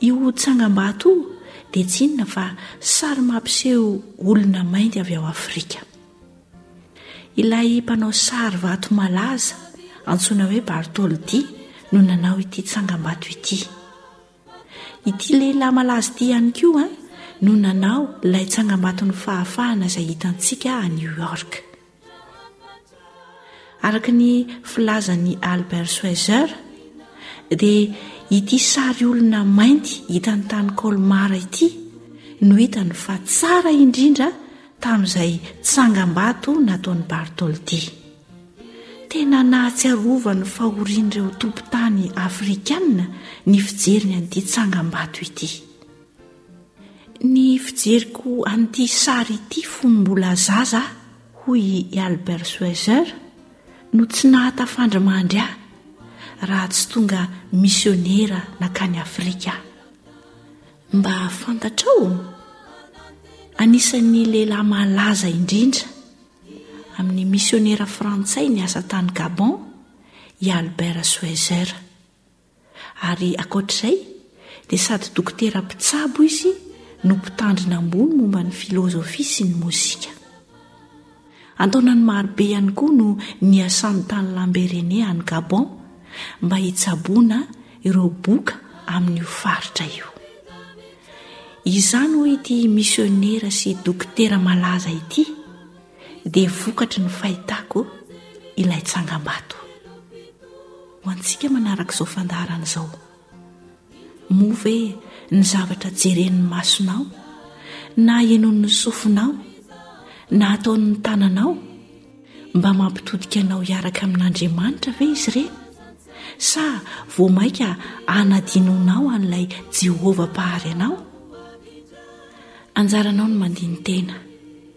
Io tsangambato io dia tsy inona fa sary mampiseho olona mainty avy ao Afrika. Ilay mpanao sary vato malaza antsoina hoe Bartholdi no nanao ity tsangambato ity. Ity lehilahy malaza ity ihany koa no nanao ilay tsangambaton'ny fahafahana izay hitantsika à New York. Araka ny filazan'i Albert Schweitzer dia ity sary olona mainty hitany tany Colmar ity no hitany fa tsara indrindra tamin'izay tsangambato nataon'i Bartholdi. Tena nahatsiarovany fahorian'ireo tompon-tany afrikana ny fijeriny an'ity tsangambato ity. Ny fijeriko an'ity sary ity fony mbola zaza aho, hoy i Albert Schweitzer, no tsy nahatafandry mandry ahy, raha tsy tonga misionera nankany Afrika aho. Mba fantatrao? Anisan'ny lehilahy malaza indrindra amin'ny misionera frantsay niasa tany Gabon i Albert Schweitzer. ary ankoatra izay dia sady dokotera mpitsabo izy no mpitandrina ambony momba ny filôzôfia sy ny mozika. An-taonany marobe ihany koa no niasany tany Lamberene any Gabon mba hitsaboana ireo boka amin'io faritra io. Izany hoy ity misionera sy dokotera malaza ity, dia vokatry ny fahitako ilay tsangambato. Ho antsika manaraka izao fandaharana izao, moa ve ny zavatra jeren'ny masonao na henon'ny sofinao na ataon'ny tananao mba mampitodika anao hiaraka amin'Andriamanitra ve izy ireny? Sa vao mainka hanadinoanao an'ilay Jehovah Mpahary anao? Anjaranao ny mandini-tena,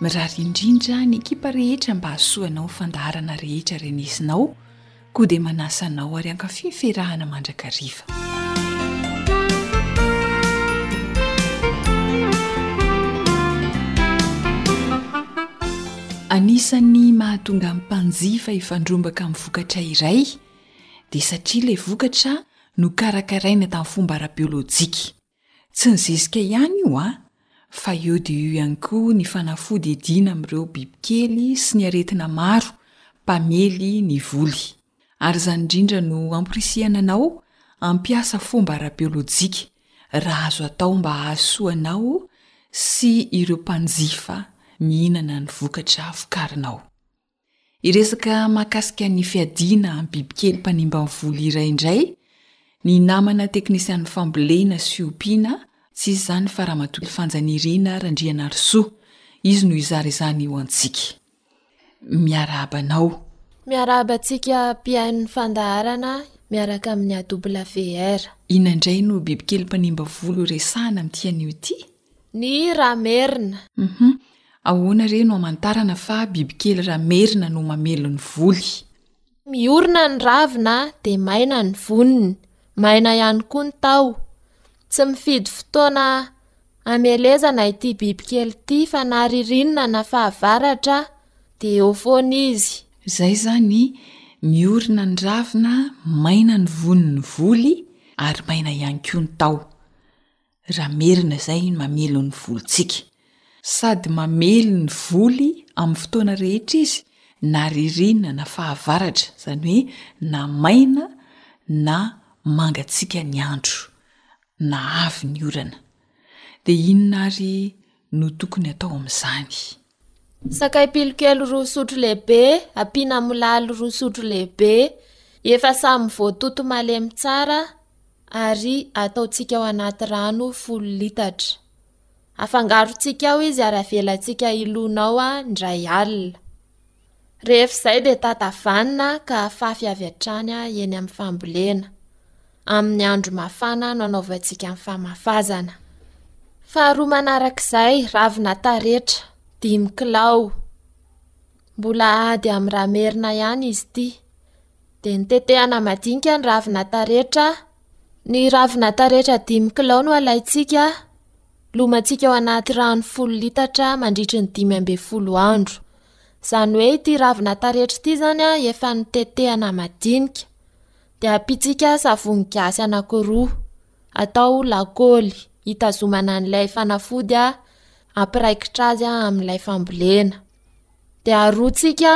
Mirary indrindra ny ekipa rehetra mba hahasoanao ny fandaharana rehetra renesinao koa dia manasa anao ary ankafy ferahana mandrakariva. Anisan'ny mahatonga ny mpanjifa hifandrombaka amin'ny vokatra iray dia satria ilay vokatra nokarakaraina tamin'ny fomba ara-biolojika. Tsy ny zezika ihany io an, fa eo dia eo ihany koa ny fanafody iadiana amin'ireo bibikely sy ny aretina maro mpamely ny voly. Ary izany indrindra no amporisihana anao hampiasa fomba ara-biolojika raha azo atao mba hahasoa anao sy ireo mpanjifa mihinana ny vokatra vokarinao. Hiresaka mahakasika ny fiadiana amin'ny bibikely mpanimba voly iray indray ny namana teknisian'ny fambolena sy ompiana tsy iza izany fa Ramatoa Lifanjanirina Randrianarisoa. Izy no hizara izany ho antsika. Miarahaba anao. Miarahaba antsika mpihaino ny fandaharana miaraka amin'ny AWR. Inona indray no bibikely mpanimba voly ho resahana amin'ity anio ity? Ny ra merina. Hum. Ahoana re no amantarana fa bibikely ra merina no mamely ny voly? Miorina ny ravina dia maina ny voniny, maina ihany koa ny taho. Tsy mifidy fotoana amelezana ity bibikely ity fa na ririnina na fahavaratra dia eo foana izy. Izay izany, miorina ny ravina, maina ny vonin'ny voly ary maina ihany koa ny taho. raha merina izay ny mamely ny volontsika. Sady mamely ny voly amin'ny fotoana rehetra izy na ririnina na fahavaratra, izany hoe na maina na mangatsiaka ny andro, na avy ny orana. Dia inona ary no tokony atao amin'izany. Sakay pilokely roa sotro lehibe ampiana amin'ny lalo roa sotro lehibe efa samy voatoto malemy tsara ary ataontsika ao anaty rano folo litatra. Afangarontsika ao izy ary avelantsika hilona ao indray alina. Rehefa izay dia tatavanina ka afafy avy hatrany eny amin'ny fambolena, amin'ny andro mafana no anaovantsika ny famafazana. Faharoa manarak'izay, ravina taretra, dimy kilao. Mbola ady amin'ny ramerina ihany izy ity. Dia nitetehana madinika ny ravina taretra. Ny ravina taretra dimy kilao no alaintsika, lomantsika ao anaty rano folo litatra mandritry ny dimy ambin'ny folo andro. Izany hoe ity ravina taretra ity izany efa notetehana madinika. Dia ampiantsika savony gasy anankiroa, atao lakôly, hitazomana an'ilay fanafody hampiraikitra azy amin'ilay fambolena. Dia arotsika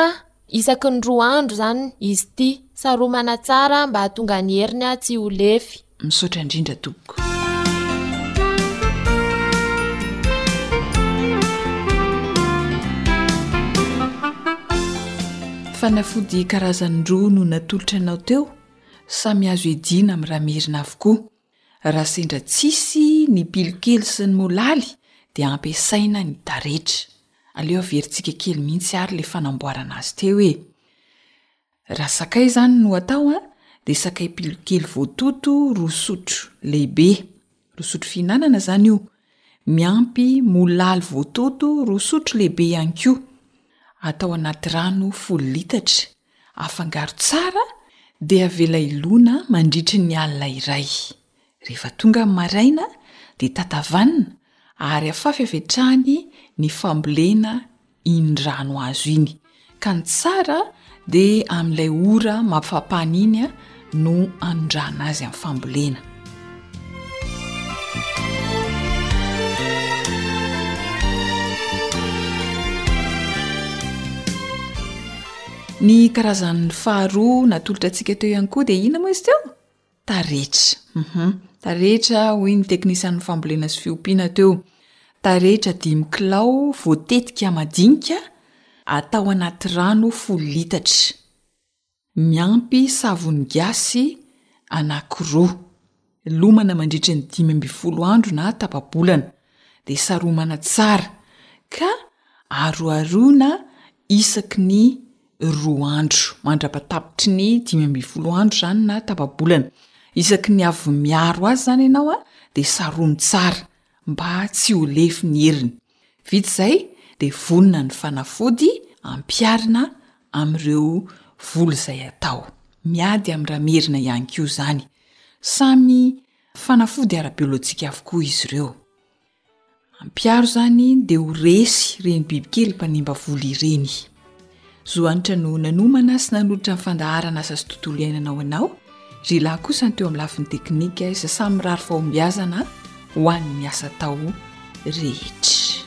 isaky ny roa andro izany izy ity, saromana tsara mba hahatonga ny heriny tsy ho lefy. Misaotra indrindra tompoko. Fanafody karazany roa no natolotra anao teo, samy azo iadiana amin'ny ra merina avokoa. Raha sendra tsisy ny pilo kely sy ny molaly dia ampiasaina ny taretra. Aleo averintsika kely mihitsy ary ilay fanamboarana azy teo e! Raha sakay izany no atao a, dia sakay pilokely voatoto roa sotro, lehibe, roa sotro fihinanana izany io, miampy molaly voatoto roa sotro lehibe ihany koa, atao anaty rano folo litatra, afangaro tsara dia avela hilona mandritry ny alina iray. Rehefa tonga ny maraina dia tatavanina ary afafy avy hatrany ny fambolena iny rano azo iny ka ny tsara dia amin'ilay ora mampfapana iny no anondrana azy amin'ny fambolena ny karazan'ny faharoa natolotra antsika teo ihany koa dia inona moa izy teo Taretra. Hum. Taretra, hoy ny teknisian'ny fambolena sy fiompiana teo. Taretra dimy kilao voatetika madinika atao anaty rano folo litatra. Miampy savony gasy anankiroa. Lomana mandritry ny dimy ambin'ny folo andro na tapa-bolana. Dia saromana tsara ka aroharoina isaky ny roa andro, mandra-patapitry ny dimy ambin'ny folo andro izany na tapa-bolana. Isaky ny avy miaro azy izany ianao dia sarony tsara mba tsy ho lefy ny heriny. Vita izay dia vonona ny fanafody ampiharina amin'ireo volo izay atao. Miady amin'ny rà merina ihany koa izany. Samy fanafody ara-biolojika avokoa izy ireo. Ampiaro izany dia ho resy ireny bibikely mpanimba voly ireny. Zo Hanitra no nanomana sy nanolotra ny fandaharan' asa sy tontolo iainana ho anao, ry lahy kosa ny teo amin'ny lafiny teknika izay samy mirary fahombiazana ho an'ny asa atao rehetra.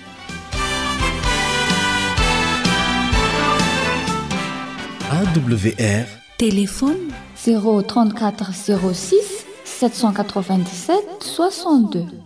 AWR Téléphone 034 06 797 62.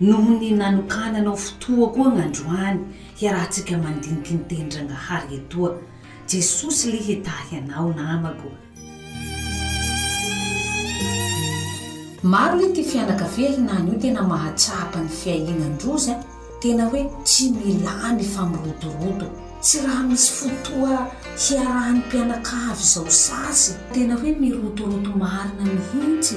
Noho ny nanokananao fotoa koa ny androany hiarahantsika mandinika ny tenin-dRangahary etoa. Jesosy li hitahy anao namako. Maro li ty fianakavia hinany io tena mahatsapa ny fiahiana ndrozy a! Tena hoe tsy milamy fa mirodorodo. Tsy raha misy fotoa hiarahan'ny mpianakavy zao sasy. Tena hoe mirodorodo marina mihintsy.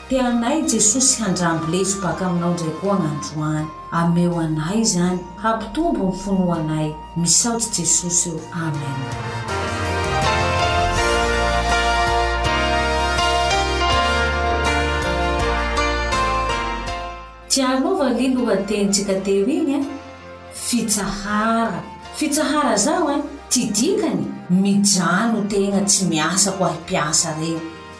Te hanay i Jesosy handramby leso baka aminao ndray koa agnandroany. Ameo anay izany hampitombo ny fonoanay. Misaotsy Jesosy o. Amen. Tianao va li lohateny tsika teo igny eh? Fitsahara. Fitsahara zao eh? Ty dikany? Mijano tegna tsy miasa koahy mpiasa regny.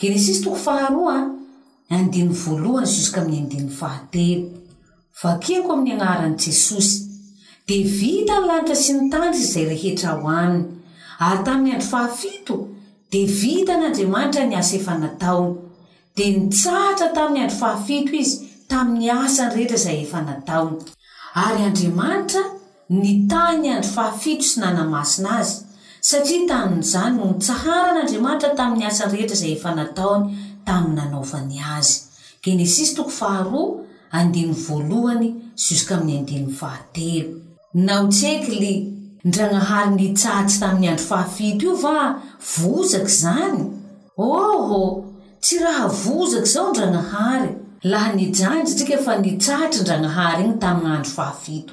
Genesisy toko faharoa, andininy voalohany juskamin'ny andininy fahatelo. Vakiko amin'ny anaran'i Jesosy. Dia vita ny lanitra sy ny tany sy izay rehetra ao aminy. Ary tamin'ny andro fahafito, dia vitan'Andriamanitra ny asa efa nataony. Dia nitsahatra tamin'ny andro fahafito izy tamin'ny asany rehetra izay efa nataony. Ary Andriamanitra Nitahy ny andro fahafito sy nanamasina azy, satria tamin'izany no nitsaharan'Andriamanitra tamin'ny asa rehetra izay efa nataony tamin'ny nanaovany azy. Genesisy toko faharoa, andininy voalohany juskamin'ny andininy fahatelo. Nao check li. Ndragnahary nitsaha tsy tamin'ny andro fahafito io va vozaka izany? Oho! Tsy raha vozaka izao Ndragnahary. Laha nijanjy tsika fa nitsaha try Ndragnahary igny tamin'ny andro fahafito.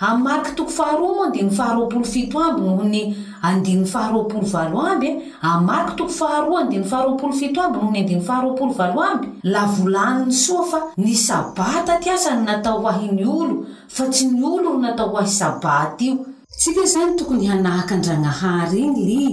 Amin'ny mariky toko faharoa moa andininy faharoapolo fito amby noho ny andininy faharoapolo valo amby e, amin'ny mariky toko faharoa andininy faharoapolo fito amby noho ny andininy faharoapolo valo amby, lavolanin'i soa fa ny sabata ty asa no natao ho ahin'ny olo fa tsy ny olo ro natao ho ahy sabata io. Tsika zany tokony hanahaka Andragnahary igny lii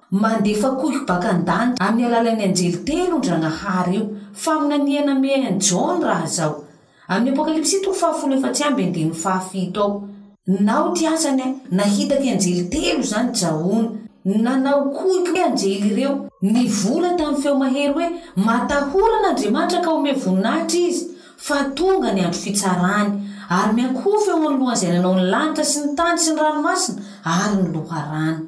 Mandefa kohy baka an-danitra amin'ny alalan'ny anjely telo Ndragnahary io. Faminaniana miahy an'i Jaona raha izao. Amin'ny Apokalypsy toko fahafolo efa-tsy amby andininy fahafito ao. Nanao ity asany ahy. Nahitaky anjely telo izany Jaona. Nanao kohy koa anjely ireo. Nivola tamin'ny feo mahery hoe, Matahorana Andriamanitra ka omeo voninahitra Izy, fa tonga ny andro fitsarany. Ary miankohofa eo anoloan'izay nanao ny lanitra sy ny tany sy ny ranomasina ary ny loharano.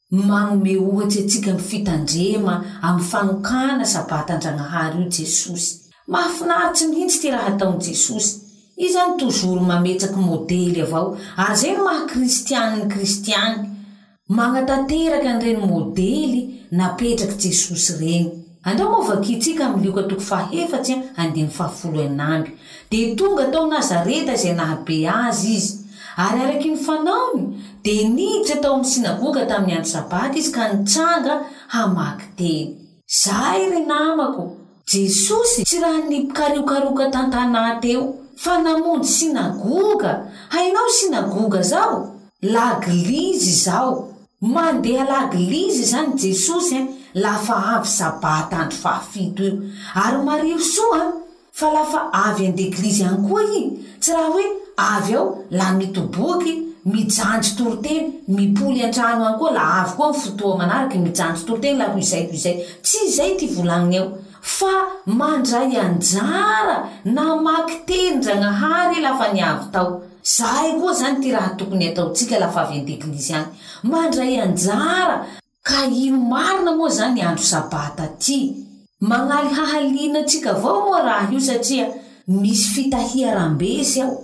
no manome ohatra antsika amin'ny fitandrema amin'ny fanokana Sabatan-dRagnahary io Jesosy. Mahafinaritry mihitsy ity raha ataon'i Jesosy. Izy zany toujours mametsaky modely avao ary zay no maha kristiany ny kristiany, magnatanteraka an'ireny modely napetrak'i Jesosy ireny. Andao moa vakintsika amin'ny Lioka toko fahefatsy andininy fahafolo enina amby, Dia tonga tao Nazareta izay nahabe azy izy, ary araky ny fanaony dia niditra tao amin'ny synagoga tamin'ny andro sabata izy ka nitsanga hamaky teny. Izahay, ry namako, Jesosy tsy raha nipikariokarioka tantanà teo, fa namonjy synagoga, hainao synagoga zao? Laglizy izao. Mandeha laglizy izany Jesosy an, lafa avy Sabata andro fahafito io. Ary mariho soa an, fa lafa avy andeglizy agny koa i, tsy raha hoe avy ao la mitoboky, mijanjy toriteny, mipoly antrano agny koa la avy koa am fotoa manaraky mijanjy toriteny la ho izay ho izay. Tsy izay ty volagniny ao. Fa mandray anjara namaky tenin-Dragnahary lafa niavy tao. Zahay koa zany ty raha tokony ataontsika lafa avy andeglizy agny. Mandray anjara! Ka ino marina moa zany andro sabata ty? Magnalihahalina antsika avao moa raha io satria misy fitahiaram-be zy ao.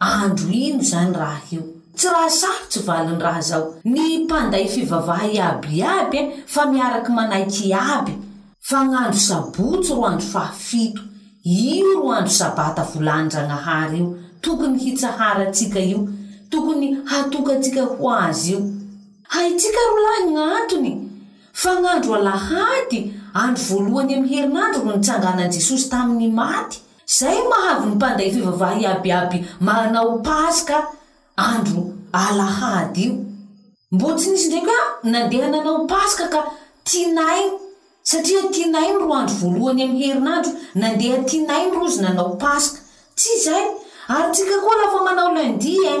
Andro ino zany raha io? Tsy raha sarotsy valiny raha zao. Ny mpanday fivavaha iaby iaby eh fa miaraky manaiky iaby fa gn'andro sabotsy ro andro faha fito, io ro andro sabata volan-dragnahary io tokony hitsaharantsika io, tokony hatokantsika ho azy io. Haintsika ro lahy gn'antony fa gn'andro alahady andro voalohany amy herinandro ro nitsanganan-jesosy tamy ny maty, Zay mahavy ny mpanday fivavaha iabiaby manao paska andro alahady io. Mbo tsy nisy ndraiky hoe ah nandeha nanao paska ka tinay satria tinay ny roa andro voalohany am herinandro nandeha tinay ny rozy nanao paska. Tsy zay! Ary tsika koa raha fa manao lundi eh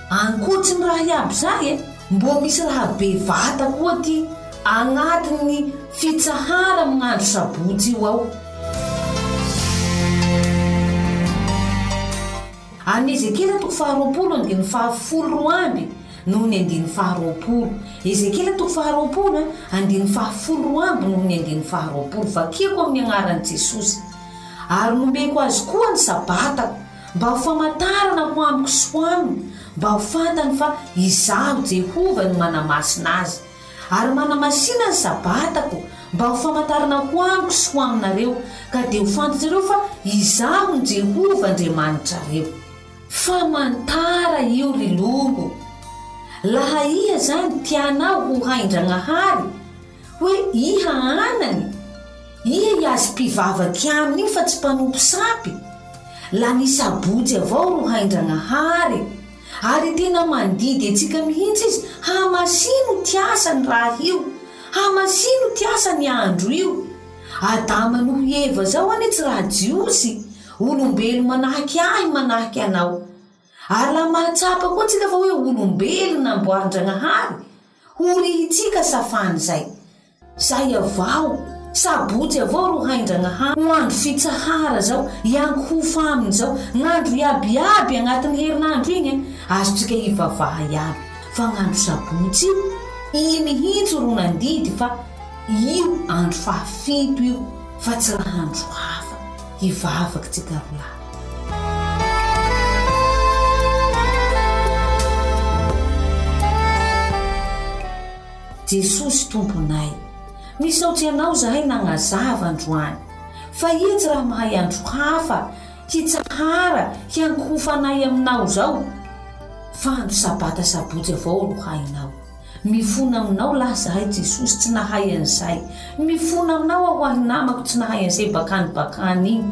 Ankoatriny raha iaby zay e, mbô misy raha bevata koa ty agnatiny fitsahara am andro sabotsy io ao. Amin Ezekiela toko faha roapolo andininy faha folo roa amby noho ny andininy faha roapolo Ezekiela toko faha roapolo a andininy faha folo roa amby noho ny andininy faha roapolo Vakiako amin ny agnaran Jesosy. Ary nomeko azy koa ny sabatako. Mba ho famantarana ho amiko sy ho aminy mba ho fantany fa Izaho Jehovah no manamasina azy. Ary manamasina ny Sabatako mba ho famantarana ho amiko sy ho aminareo, ka dia ho fantatrareo fa Izaho no Jehovah Andriamanitrareo. Famantara io ry lolo. Laha iha zany tianao ho hain-Dragnahary, Hoe iha anany? Iha i azy mpivavaky aminy io fa tsy mpanompo sampy? La ny sabotsy avao ro hain-dragnahary, ary tena mandidy antsika mihitsy izy, hamasino ty asa ny raha io, hamasino ty asa ny andro io. Adama noho i Eva zao anie tsy raha jiosy, olombelo manahake ahy manahake anao. Ary raha mahatsapa koa tsika fa hoe olombelona namboarin-Dragnahary, horihitsika sa fany zay. Zay avao, sabotsy avao ro hain-Dragnahary ho andro fitsahara zao, iangy ho fa amin zao, gn'andro iaby iaby agnatin'ny herinandro igny, azotsika hivavaha iaby, fa gn'andro sabotsy io, i mihintsy ro nandidy fa io andro faha fito io fa tsy raha andro hafa, hivavak tsika ro lahy. Jesosy Tomponay, misaotry Anao zahay nagnazava androany, fa iha tsy raha mahay andro hafa hitsahara hiankohofanay Aminao zao, fa andro sabata sabotsy avao ro hainao. Mifona Aminao lahy zahay Jesosy tsy nahay an'izay, mifona Aminao aho ahy namako tsy nahay an'izay bakany bakany iny,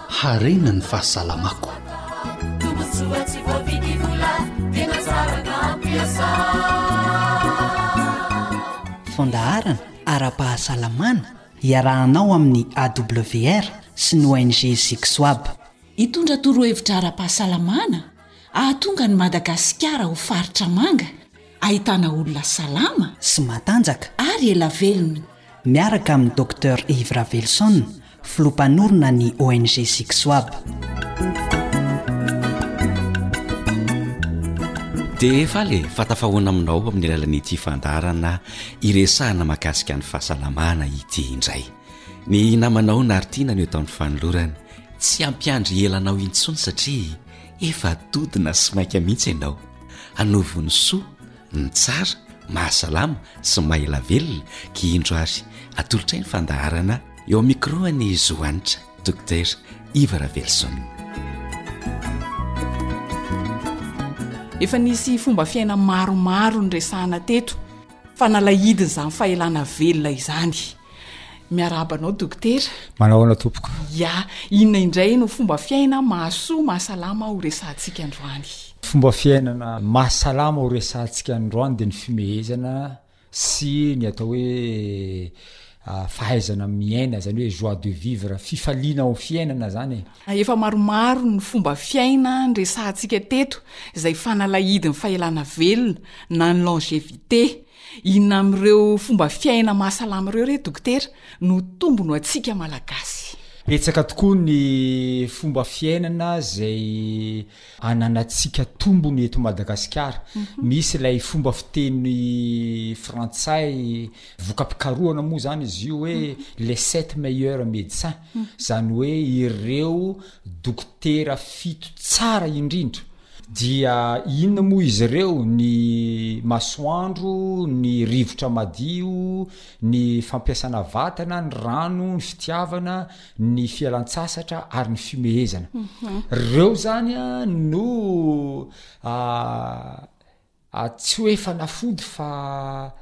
Harena ny fahasalamako. Tombontsoa tsy voavidy vola, tena tsara na ampiasa. Fandaharana ara-pahasalamana iarahanao amin'ny AWR sy ny ONG Zixwab. Hitondra torohevitra ara-pahasalamana hahatonga an'i Madagasikara ho faritra manga. Ahitana olona salama. Sy matanjaka. Ary ela velona. Miaraka amin'i Docteur Yves Ravelison, filoha mpanorina ny ONG Sixwab. Dia faly e, fa tafahoana aminao amin'ny alalan'ity fandaharana iresahana mahakasika ny fahasalamana ity indray. Ny namanao Naritina no eto amin'ny fanolorana. Tsy hampiandry ela anao intsony satria. Efa adodina sy maika mihitsy ianao. Hanovo ny soa, ny tsara, mahasalama sy maha-ela velona ki indro ary atolotray ny fandaharana eo amin'ny micro an'i Zo Hanitra, Dokotera Iva Ravelison. Efa nisy fomba fiaina maromaro niresahana teto fa nalahidin'izany fahelana velona izany. Miarahaba anao dokotera. Manao ahoana tompoko? Ya, inona indray no fomba fiaina mahasoa, mahasalama ho resahantsika androany? Fomba fiainana mahasalama ho resahantsika androany dia ny fimehezana sy ny atao hoe fahaizana miaina, izany hoe joie de vivre, fifaliana ao fiainana izany e. Efa maromaro ny fomba fiaina niresahantsika teto izay fanalahidin'ny fahelana velona na ny longevité. Inona amin'ireo fomba fiaina mahasalama ireo re dokotera no tombony ho antsika Malagasy? Betsaka tokoa ny fomba fiainana izay ananantsika tombony eto Madagasikara. Misy ilay fomba fiteny frantsay voka-pikarohana moa izany izy io hoe les sept meilleurs médecins, izany hoe ireo dokotera fito tsara indrindra. Dia inona moa izy ireo, ny masoandro, ny rivotra madio, ny fampiasana vatana, ny rano, ny fitiavana, ny fialan-tsasatra ary ny fimehezana. Ireo izany no A, Tsy hoe fanafody fa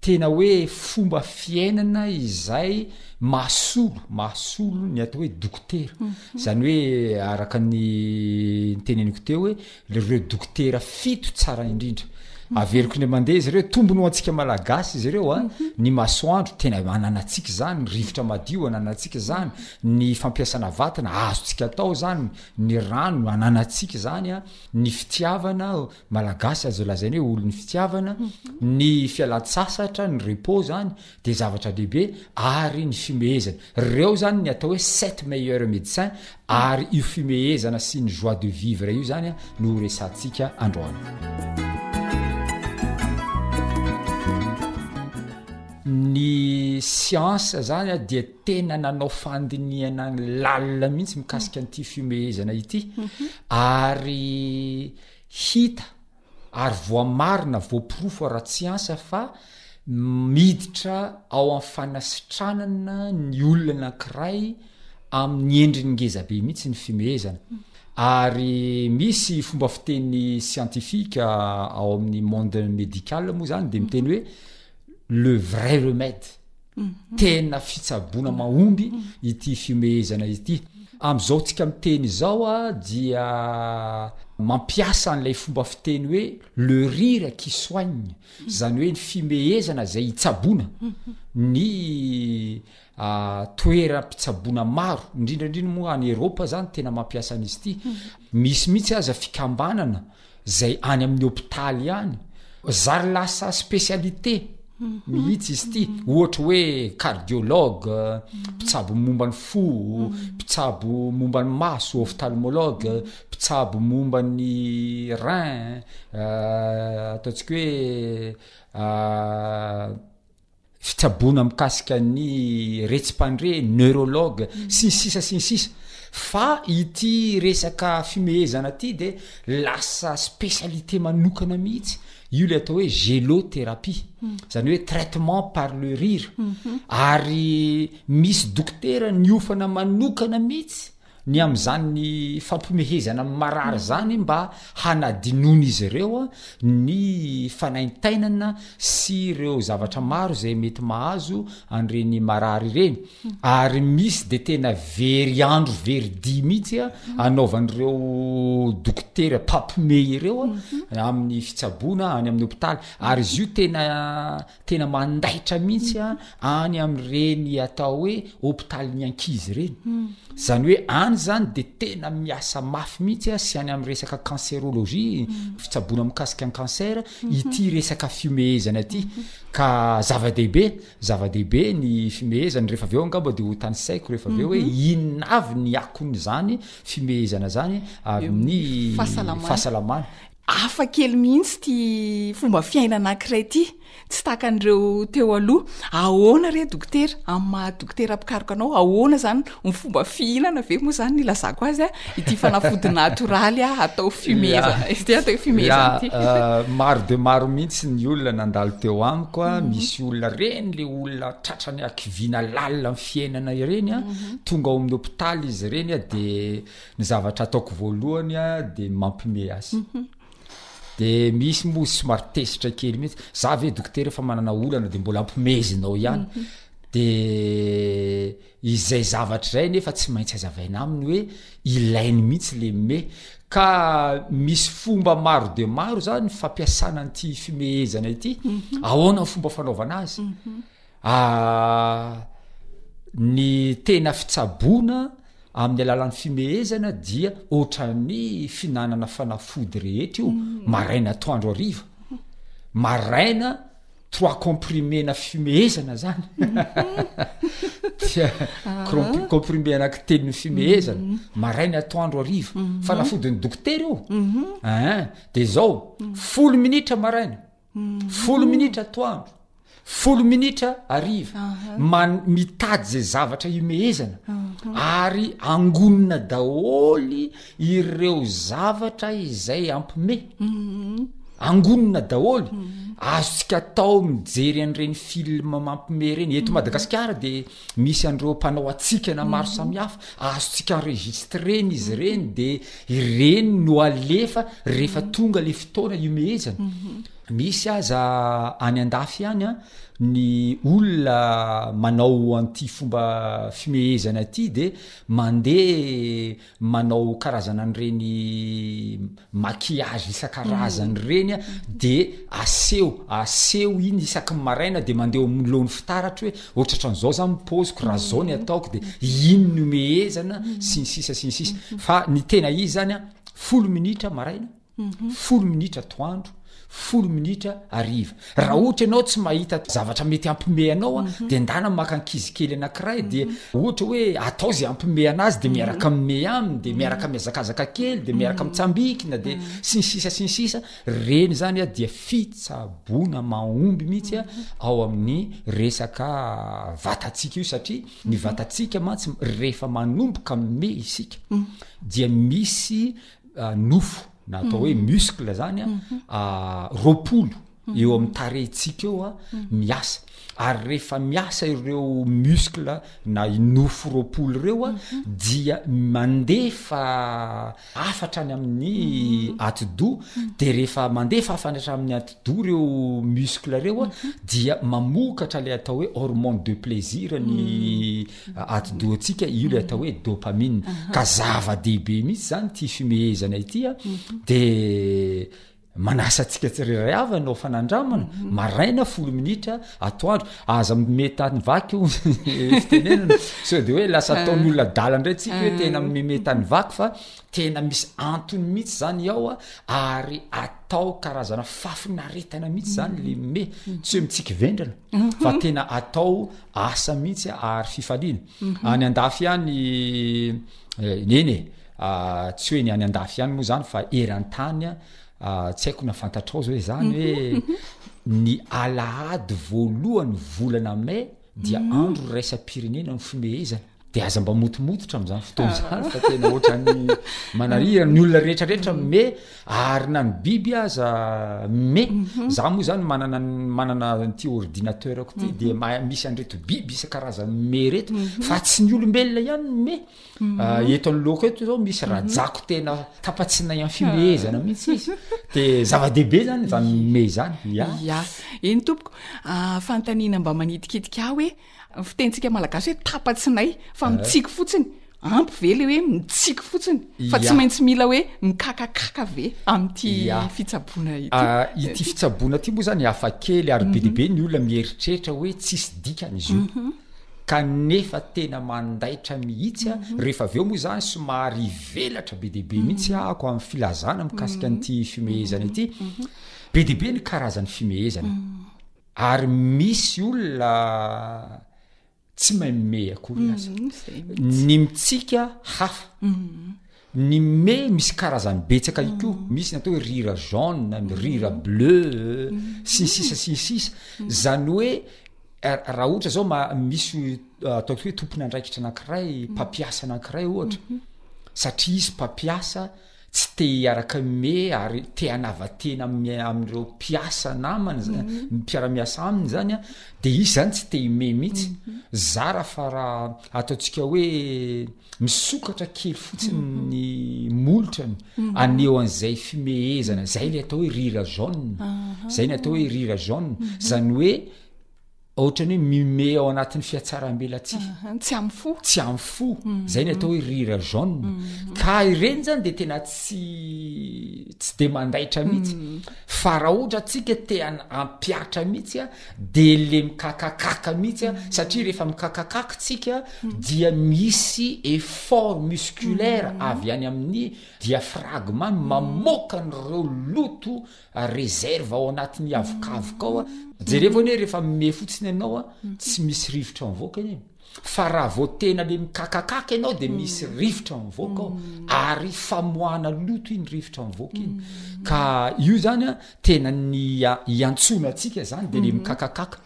tena hoe fomba fiainana izay mahasolo, mahasolo ny atao hoe dokotera. Izany hoe araka ny niteneniko teo hoe ireo dokotera fito tsara indrindra. Averiko indray mandeha izy ireo, tombony ho antsika Malagasy izy ireo a, ny masoandro tena ananantsika izany, ny rivotra madio ananantsika izany, ny fampiasana vatana azontsika atao izany, ny rano ananantsika izany a, ny fitiavana, Malagasy azo lazaina hoe olon'ny fitiavana, ny fialan-tsasatra, ny repos zany de zavatra lehibe ary ny fimehezana. Reo zany ny atao hoe sept meilleurs médecins ary io fimehezana sy ny joie de vivre io zany no ho resahantsika androany. Ny siansa zany dia tena nanao fandinihana lalina mihitsy mikasika an'ity fimehezana ity ary Hita ary voamarina, voaporofo ara-tsiansa fa miditra ao amin'ny fanasitranana ny olona anankiray amin'ny endriny ngezabe mihitsy ny fimehezana. Ary misy fomba fiteny siantifika ao amin'ny monde médical moa izany dia miteny hoe le vrai remède. tena fitsaboana mahomby ity fihomehezana ity. Amin'izao tsika miteny izao a dia mampiasa an'ilay fomba fiteny hoe le rire qui soigne, izany hoe ny fimehezana izay hitsaboana ny toeram-pitsaboana maro, indrindra indrindra moa any Eropa izany tena mampiasa an'izy ity. Misy mihitsy aza fikambanana Zay any amin'ny hopitaly any, zary lasa spécialité mihitsy izy ity, ohatra hoe cardiologue, mpitsabo momba ny fo, mpitsabo momba ny maso, ophtalmologue, mpitsabo momba ny rein, ataontsika hoe fitsaboana mikasika ny retsi-pandre, neurologue, sy ny sisa sy ny sisa. Fa ity resaka fimehezana ity dia lasa spécialité manokana mihitsy. Io ilay atao hoe gelotherapie, izany hoe traitement par le rire. Ary misy dokotera niofana manokana mihitsy. Ny amin'izany fampihomehezana amin'ny marary izany mba hanadinoan'izy ireo ny fanaintainana sy ireo zavatra maro izay mety mahazo an'ireny marary ireny. Ary misy dia tena very andro very dia mihitsy anaovan'ireo dokotera mpampihomehy ireo amin'ny fitsaboana any amin'ny hopitaly. Ary izy io tena tena mandaitra mihitsy a any am'ireny atao hoe hopitalin'ny ankizy ireny hmm. zany hoe any zany de tena miasa mafy mihitsy a sy any am'ny resaka cancerologie hmm. fitsaboana mikasika ny cancer hmm. ity resaka fimehezana ity ka zava-dehibe zava-dehibe ny fimehezany rehefa avy eo angamba de ho tany saiko rehefa avy eo hoe inona avy ny akon'izany fimehezana zany amin'ny fahasalamana Hafa kely mihitsy ity fomba fiaina anankiray ity, tsy tahaka an'ireo teo aloha. Ahoana re dokotera, amin'ny maha dokotera mpikaroka anao, ahoana izany ny fomba fihinana ve moa izany no ilazako azy, ity fanafody natoraly atao fumezana ity, atao hoe fumezana ity? Maro dia maro mihitsy ny olona nandalo teo amiko, mhm. misy olona ireny ilay olona tratrany hakiviana lalina amin'ny fiainana ireny, mhm. tonga ao amin'ny hopitaly izy ireny dia Ny zavatra ataoko voalohany a de mampime azy de misy moa somary tezitra kely mihitsy za ve dokotera efa manana olana de mbola ampimezinao ihany de izay zavatra izay nefa tsy maintsy azavaina aminy hoe ilainy mihitsy le me ka misy fomba maro de maro zany fampiasana an'ity fimehezana ity ahoana ny fomba fanaovana azy Aah! Ny tena fitsaboana amin'ny alalan'ny fimehezana dia ohatran'ny fihinanana fanafody rehetra io, maraina atoandro hariva, maraina trois comprimena fimehezana zany dia crom- comprimé anaky tenin'ny fimehezana, maraina atoandro hariva, fanafodin'ny dokotera io, eeh, de zao, folo minitra maraina. Folo minitra atoandro, folo minitra hariva, man- mitady zay zavatra himehezana ary angonina daholo ireo zavatra izay ampime. Angonina daholo. Azontsika atao mijery an'ireny film mampime ireny. Eto Madagasikara dia Misy an'ireo mpanao hatsikana maro mhm. samihafa, azontsika enregistrer-na izy mhm. ireny dia ireny no alefa rehefa mhm. tonga le fotoana imehezana. Misy aza any an-dafy ihany a, ny olona manao an'ity fomba fimehezana ity dia mandeha manao karazana an'ireny maquillage isan-karazany ireny a, dia aseho aseho iny isaky ny maraina dia mandeha eo anoloan'ny fitaratra hoe ohatra ohatran'izao zany ny paoziko raha zao ny ataoko dia iny no imehezana sy ny sisa sy ny sisa fa ny tena izy zany a folo minitra maraina folo minitra atoandro, folo minitra hariva. Raha ohatra ianao tsy mahita zavatra mety hampimehy anao, dia ndana maka ankizy kely anankiray, dia ohatra hoe atao izay hampimehy anazy, dia miaraka mimehy aminy, dia miaraka mihazakazaka kely, dia miaraka mitsambikina, dia sy ny sisa sy ny sisa. Ireny izany dia fitsaboana mahomby mihitsy ao amin'ny resaka vatantsika io, satria ny vatantsika mantsy rehefa manomboka mimehy isika, dia misy nofo na atao hoe muscle zany a ah, roapolo eo amin'ny tarehintsika eo a miasa ary rehefa miasa ireo muscle na i nofo roapolo ireo a dia mandefa afatra any amin'ny atidoha de rehefa mandefa afatra hatramin'ny atidoha ireo muscle ireo a dia mamokatra le atao hoe hormone de plaisir ny atidohantsika io le atao hoe dopamine ka zava-dehibe mihitsy zany ty fimehezana ity a mhm. de manasa antsika tsirairay avy nao fanandramana mhm. maraina folo minitra atoandro aza metany vaky o fitenenana so de hoe lasa ah. ataony olona dala indray tsika hoe ah. tena metany vaky fa tena misy antony mihitsy zany ao a ary atao karazana fafinaretana mihitsy zany le me mhm. tsy hoe mitsiky vendrana fa mhm. tena atao asa mihitsy ary fifaliana mhm. any andafy ihany eh, nene ah, tsy hoe ny any andafy ihany moa zany fa eran-tany ah, tsy haiko na fantatrao zao izany mhm. hoe ny alahady voalohany volana mai dia andro raisam-pirenena ny fomehezana Dia aza mba motomototra amin'izany fotoana izany fa tena ohatran'ny manarihana ny olona rehetra rehetra mhm. me ary na ny biby aza me mhm. za moa zany manana manana an'ity ordinateur ko ty mhm. dia ma misy an'ireto biby isan-karazany me reto fa tsy ny olombelona ihany me ah, eto an'loako eto zao misy rajako tena tapatsinay an fimehezana mihitsy izy de zava-dehibe zany zany me zany ya ya eny tompoko ah, fantanina mba manitikitika aho hoe Ny fitenintsika malagasy hoe tapa-tsinay fa mitsiky fotsiny, ampy ve le hoe mitsiky fotsiny fa tsy maintsy mila hoe mikakakaka ve amin'ity fitsaboana ity? Ah, ity fitsaboana ity moa zany hafa kely ary be dia mhm. be ny olona mieritreritra hoe tsisy dikany izy io. Mhm. Kanefa tena mandaitra mihitsy a, mhm. rehefa avy eo moa zany somary ivelatra be dia be mihitsy ahako amin'ny filazana mikasika an'ity fimehezana ity. Be dia be ny karazan'ny fimehezana. ary misy olona tsy mahay mimey akory mhm, aza ny mitsika hafa mhm. ny me misy karazany betsaka mhm. ikoa misy ny atao hoe rira jaune ny rira bleu sinsisa sinsisa zany hoe eh, raha ohatra zao ma misy eh, ataoko hoe tompony andraikitra anankiray mpampiasa anankiray ohatra satria izy mpampiasa tsy te hiaraka mme ary te hanava tena mme amin'ireo mpiasa namany za- mpiara-miasa aminy zany a de izy zany tsy te hime mihitsy zara fa raha ataontsika hoe misokatra kely fotsiny ny molotrany aneo an'izay fimehezana zay le atao hoe rire jaune zay ny atao hoe rire jaune zany hoe Ohatrany hoe mume ao anatin'ny fiatsarambelatsihy. Tsy amin'ny fo. Tsy amin'ny fo. Mm. Zay ny atao hoe rira jaune. Mm. Ka ireny zany de tena tsy tsy de mandaitra mm. mihitsy. Fa raha ohatra tsika te ampiatra mihitsy a de le mikakakaka mihitsy a satria rehefa mikakakaka tsika dia misy effort musculaire avy any amin'ny diaphragme mamoaka an'ireo loto Reserve ao anatin'ny havokavoka ao a. Jerevo anie rehefa mimehy fotsiny ianao a, tsy misy rivotra mivoaka anie. Fa raha vao tena le mikakakaka ianao de misy rivotra mivoaka ao. Ary famoahana loto iny rivotra mivoaka iny. Ka io zany a, tena ny iantsoana antsika zany de le mikakakaka.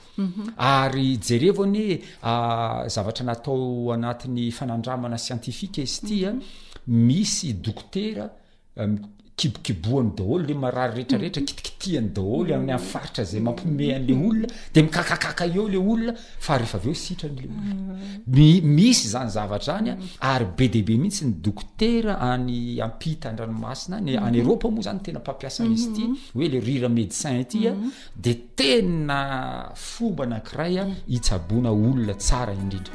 Ary jerevo anie zavatra natao anatin'ny fanandramana siantifika izy ity a, misy dokotera, kibokibohany daholo le marary rehetra rehetra kitikitihany daholo amin'ny amin'ny faritra zay mampihomehy an'le olona de mikakakaka eo le olona fa rehefa avy eo sitrany le olona mi- misy zany zavatra any a ary be dia be mihitsy ny dokotera any ampita an-dranomasina any any eropa moa zany tena mpampiasa an'izy ity hoe le rira médecin ity a dia tena fomba anankiray a hitsaboana olona tsara indrindra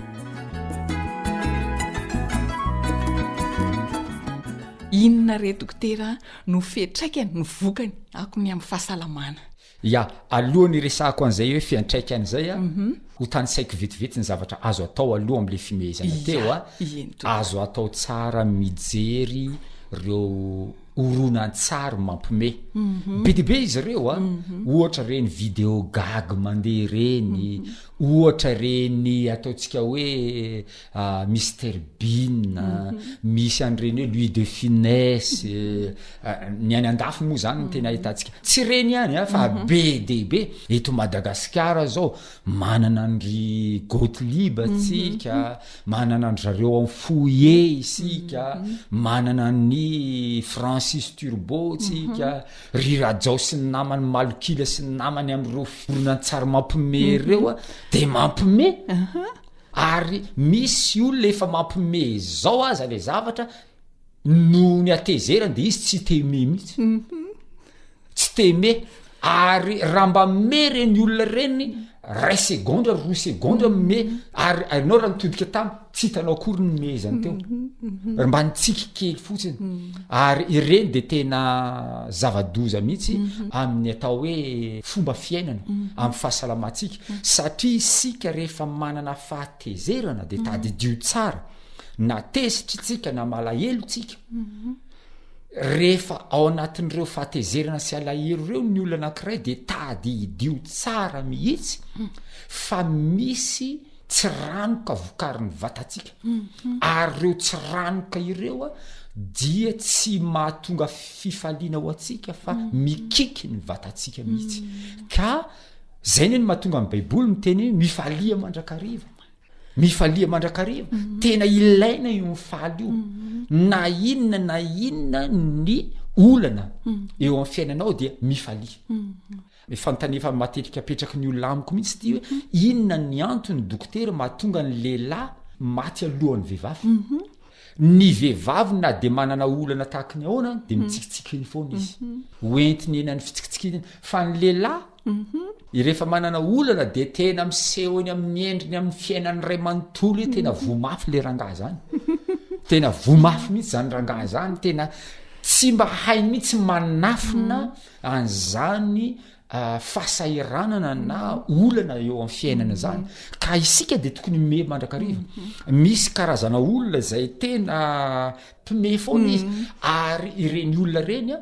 inona re dokotera no fiatraikany no vokany ako ny amin'ny fahasalamana ya alohan' iresahako an'izay hoe fiantraikany izay a mhm. ho tanisaiko vetivety ny zavatra azo atao aloha am'le fimehezana teo a azo atao tsara mijery reo horonantsary mampime be de be izy ireo a ohatra ireny video gag mandeha ireny ohatra ireny ataontsika hoe ah, Mister Bean misy an'ireny hoe Louis de Funès eh, ah, ny any an-dafy moa zany no tena ahitantsika tsy ireny ihany a fa be de be eto Madagasikara zao Manana an ry Gottlieb tsika, manana an-dry zareo ao amin'ny Fouillé isika, manana an'i Francis Turbo tsika, ry Rajao sy ny namany, Malokila sy ny namany amin'ireo horonantsary mampiomehy ireo a, dia mampiomehy, ary misy olona efa mampiomehy izao aza ilay zavatra, Noho ny hatezerany dia izy tsy te me mihitsy. Tsy te me. Ary raha mba me reny olona reny, ray segondra, roa segondra me, ary ianao raha nitodika tamy, tsy hitanao akory ny me izany teo. Ry mba nitsiky kely fotsiny. Ary ireny dia tena zava-doza mihitsy amin'ny atao hoe fomba fiainana, amin'ny fahasalamantsika. Satria isika rehefa manana fahatezerana dia tadidio tsara. na tezitry tsika na malahelo tsika rehefa ao anatin'ireo fahatezerana sy alahero ireo ny olona anankiray de tady hidio tsara mihitsy fa misy tsy ranoka vokarin'ny vatatsika mhm. ary ireo tsy ranoka ireo a dia tsy mahatonga fifaliana ho antsika fa mhm. mikiky ny vatatsika mihitsy mhm. ka zay ny ny mahatonga ny baiboly ny teny hoe mifalia mandrakariva mifalia mandrakariva tena ilaina io mifaly io na inona na inona ny olana eo amin'ny fiainanao dia mifalia fantanefa matetika apetraky ny olona amiko mihitsy ty hoe inona ny antony dokotera mahatonga ny lehilahy maty alohan'ny vehivavy ny vehivavy na dia manana olana tahaka ny ahoana dia mitsikitsiky ny foana izy hoentiny eny an'ny fitsikitsikiana fa ny lehilahy Rehefa manana olana dia tena miseho eny amin'ny endriny amin'ny fiainany iray manontolo hoe tena voa mafy le rangaha zany. Tena voa mafy mihitsy zany rangaha zany, tena tsy mba hainy mihitsy manafina an'izany ah, fahasahiranana na olana eo amin'ny fiainana zany. Ka isika dia tokony mimehy mandrakariva. Misy karazana olona izay tena mpimehy foana izy ary ireny olona ireny ah,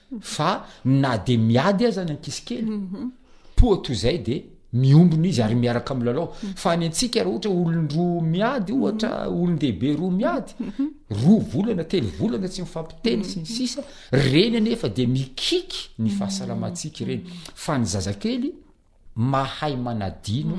Fa na dia miady aza ny ankizy kely, poa toy izay dia miombona izy ary miaraka milalao. Fa any antsika raha ohatra olon-droa miady ohatra, olon-dehibe roa miady, roa volana, telo volana tsy mifampiteny sy ny sisa, ireny anefa dia mikiky ny fahasalamantsika ireny. Fa ny zazakely. mahay manadino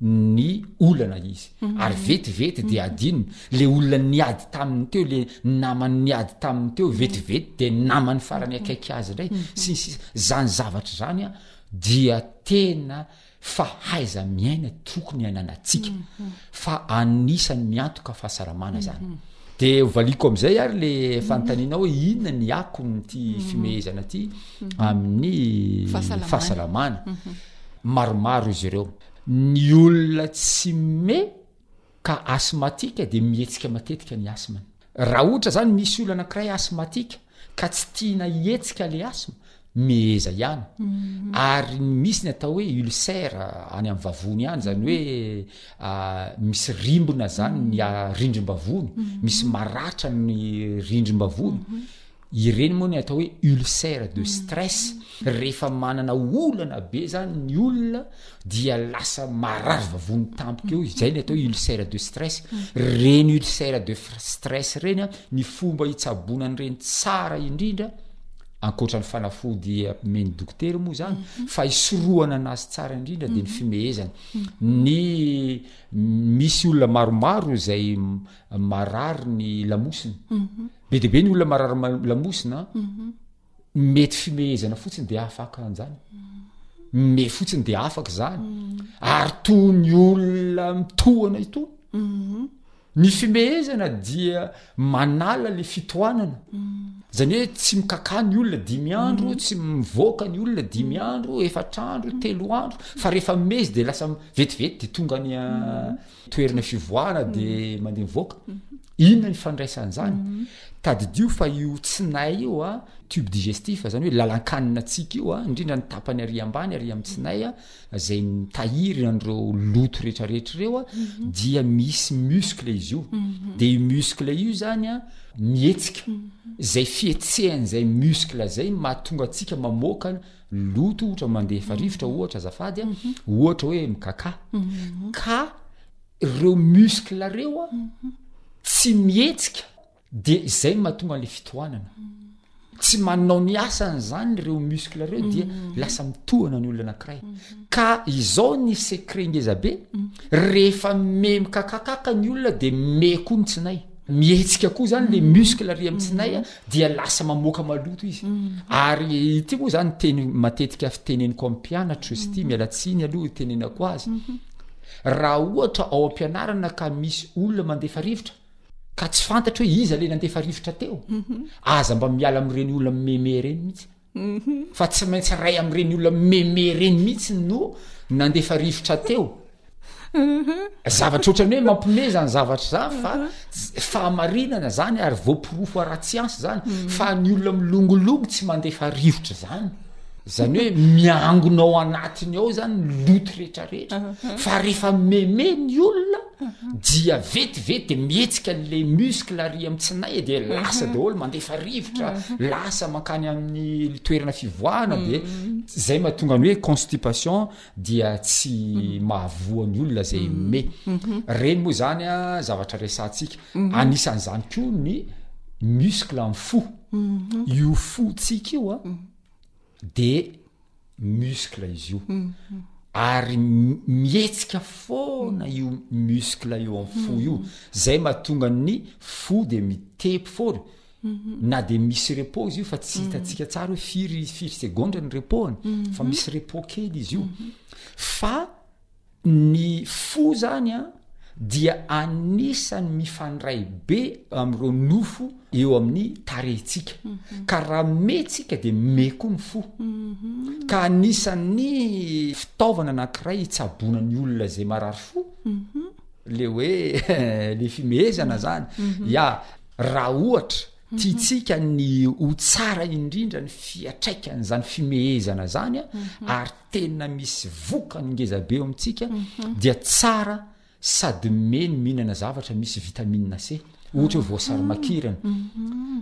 ny olana izy ary vetivety dia adinony le olona niady taminy teo le namany niady taminy teo vetivety de namany farany akaiky azy indray sy ny sisa zany zavatra zany a dia tena fahaiza miaina tokony ananatsika fa anisany miantoka fahasaramana zany mhm. de hovaliako am'izay ary le mhm. fanontaniana hoe inona ny akony ty mhm. fimehezana ty amin'ny fahasalamana maromaro izy ireo ny olona tsy me ka asmatika de mihetsika matetika ny asmany Raha ohatra zany misy olona anakiray asthmatique ka tsy tiana hihetsika le asthme, miheza ihany. Ary misy ny atao hoe ulcère any amin'ny vavony any, zany hoe misy rimbona zany ny rindrim-bavony, misy maratra ny rindrim-bavony. Ireny moa ny atao hoe ulcère de stress, rehefa manana olana be zany ny olona dia lasa marary vavony tampoka eo, izay ny atao hoe ulcère de stress. Reny ulcère de stress reny a, ny fomba hitsaboana an'ireny tsara indrindra, ankoatra ny fanafody omen'ny dokotera moa zany, mhm. fa hisorohana anazy tsara indrindra dia ny mhm. fimehezana. Mhm. Ny misy olona maromaro izay marary ny lamosina. Be dia be ny olona marary lamosina mety fimehezana fotsiny dia afaka anjany me fotsiny dia afaka zany ary toa ny olona mitohana ito ny fimehezana dia manala le fitohanana zany hoe tsy mikaka ny olona dimy andro tsy mivoaka ny olona dimy andro efatrandro telo andro fa rehefa mezy dia lasa vetivety dia tonga ny toerana fivoahana de mandeha mivoaka inona ny fandraisana zany tadidio fa io tsinay io a tube digestif zany hoe lalan-kanina tsika io a indrindra ny tapany ary ambany ary amin'ny tsinay a zay mitahiry an'ireo loto rehetrarehetra ireo a dia misy muscle izy io de io muscle io zany a mihetsika zay fihetsehan'izay muscle zay mahatonga antsika mamoaka loto ohatra mandefa rivotra ohatra azafady a mhm. ohatra hoe mikaka mhm. ka reo muscle reo a mhm. tsy mihetsika de izay mahatonga an'la fitohanana tsy manao ny asany zany reo muscle reo dia lasa mitohana ny olona anakiray ka izao ny secret ngezabe rehefa me mikakakaka ny olona de me koa ny tsinay mihetsika koa zany le muscle ry am'tsinay a dia lasa mamoaka maloto izy ary ity moa zany teny matetika fiteneniko am pianatro izy ty mialatsiny aloha itenenako azy mhm. raha ohatra ao ampianarana ka misy olona mandefa rivotra ka tsy fantatro hoe iza le nandefa rivotra teo mhm. aza mba miala am'ireny olona meme reny mihitsy fa tsy maintsy ray am'ireny olona meme reny mihitsy no nandefa rivotra teo zavatra ohatrany hoe mampime zany zavatra za fa fahamarinana zany ary voaporofo ara-tsiansy zany mm. fa ny olona milongolongo tsy mandefa rivotra zany zany hoe miangonao anatiny ao zany loto rehetrarehetra fa rehefa meme ny olona dia vetivety dia mihetsika an'ilay muscle ary amin'ny tsinay dia mhm. lasa daholo mandefa rivotra mhm. lasa mankany amin'ny toerana fivoahana dia mhm. zay mahatonga ny hoe constipation dia tsy mahavoan'ny olona zay me reny moa zany a zavatra resantsika anisan'izany koa ny muscle amin'ny fo io fotsika io a dia muscle izy io ary mihetsika foana io muscle io am fo io zay mahatonga ny fo de mitepy foana na de misy repos izy io fa tsy hitatsika tsara hoe firy firy segondra ny repos-ny fa misy repos kely izy io fa Ny fo izany dia anisan'ny mifandray be amin'ireo nofo eo amin'ny tarehintsika. Ka raha me tsika dia me koa ny fo. Ka anisan'ny fitaovana anankiray hitsaboana ny olona izay marary fo le hoe le fimehezana zany. Ya, raha ohatra tiantsika ny ho tsara indrindra ny fiatraikan'izany fimehezana izany ary tena misy vokany ngeza be eo amintsika dia tsara sady me ny mihinana zavatra misy vitamine C ohatra hoe voasary makirana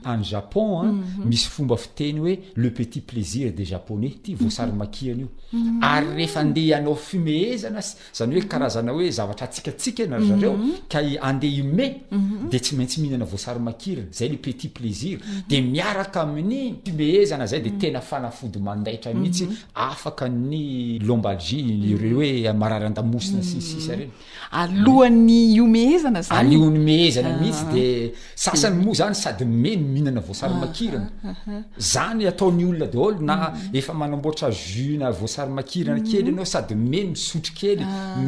any Japon a misy fomba fiteny hoe le petit plaisir des japonais ty voasary makirana io ary rehefa andeha hanao fumehezana Zany hoe karazana hoe zavatra atsikatsika na ry zareo ka i andeha i Mai dia tsy maintsy mihinana voasary makirina, zay le petit plaisir, dia miaraka amin'ny fimehezana zay dia tena fanafody mandaitra mihitsy, afaka ny lombalgie, ireo hoe marary an-damosina sy ny sisa reny. Alohan'ny hihomehezana zany? Alohan'ny hihomehezana mihitsy dia. Sasany moa zany sady mey no mihinana voasary makirana. Zany ataon'ny olona daholo na efa manamboatra jus na voasary makirana kely ianao sady mey misotro kely,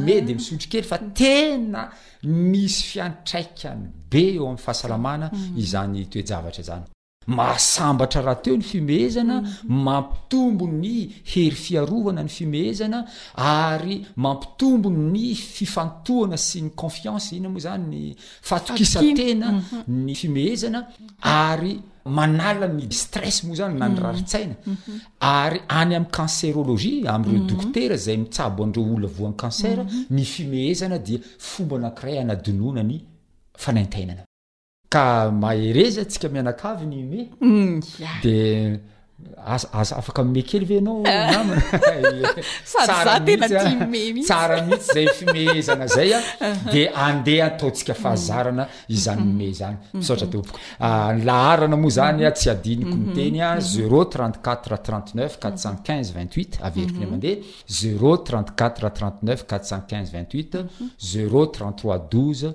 mey de misotro kely fa tena misy fiantraikany be eo amin'ny fahasalamana izany toe-javatra izany. Mahasambatra rahateo ny fimehezana, mampitombo ny hery fiarovana ny fimehezana ary mampitombo ny fifantohana sy ny confiance, inona moa izany ny fatokisan-tena ny fimehezana ary manala ny stress moa izany na ny rarin-tsaina ary any amin'ny cancerologie amin'ireo dokotera izay mitsabo an'ireo olona voan'ny cancer ny fimehezana dia fomba anankiray hanadinoana ny fanaintainana. ka mahereza tsika mianakavy ny me mm, de aza afaka mime kely ve anao namana tsara mihitsy tsara mihitsy zay fimehezana zay a de andeha ataontsika fahazarana izany mm-hmm. mime zany mm-hmm. misaotra tompoko ah, ny laharana moa zany a tsy adiniko mm-hmm. miteny a zero trente quatre trente neuf quatre cent quinze vingt huit averiko ny amandeha zero trente quatre trente neuf quatre cent quinze vingt huit zero trente trois douze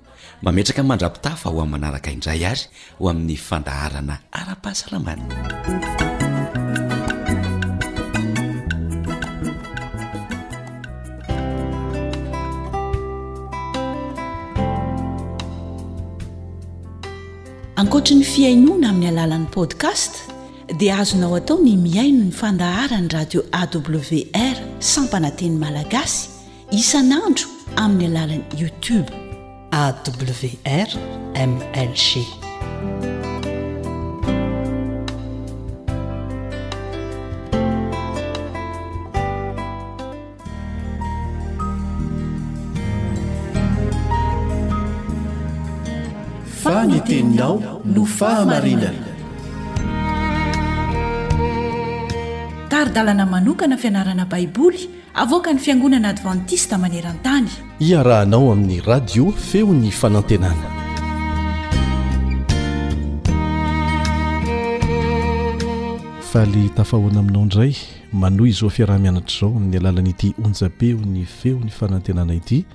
Mametraka ny mandrapitafa ho amin'ny manaraka indray ary ho amin'ny fandaharana ara-pahasalamana. Ankoatry ny fihainoana amin'ny alalan'ny podcast dia azonao atao ny mihaino ny fandaharan'ny radio AWR sampana teny malagasy isan'andro amin'ny alalan'ny YouTube. AWR MLG. fa ny teninao no fahamarinana tari-dalana manokana fianarana baiboly Avoakan'ny Fiangonana Advantista maneran-tany. Iarahanao amin'ny Radio Feon'ny Fanantenana. Faly tafahoana aminao indray manohy izao fiaraha-mianatra izao amin'ny alalan'ity onjam-peon'ny Feon'ny Fanantenana ity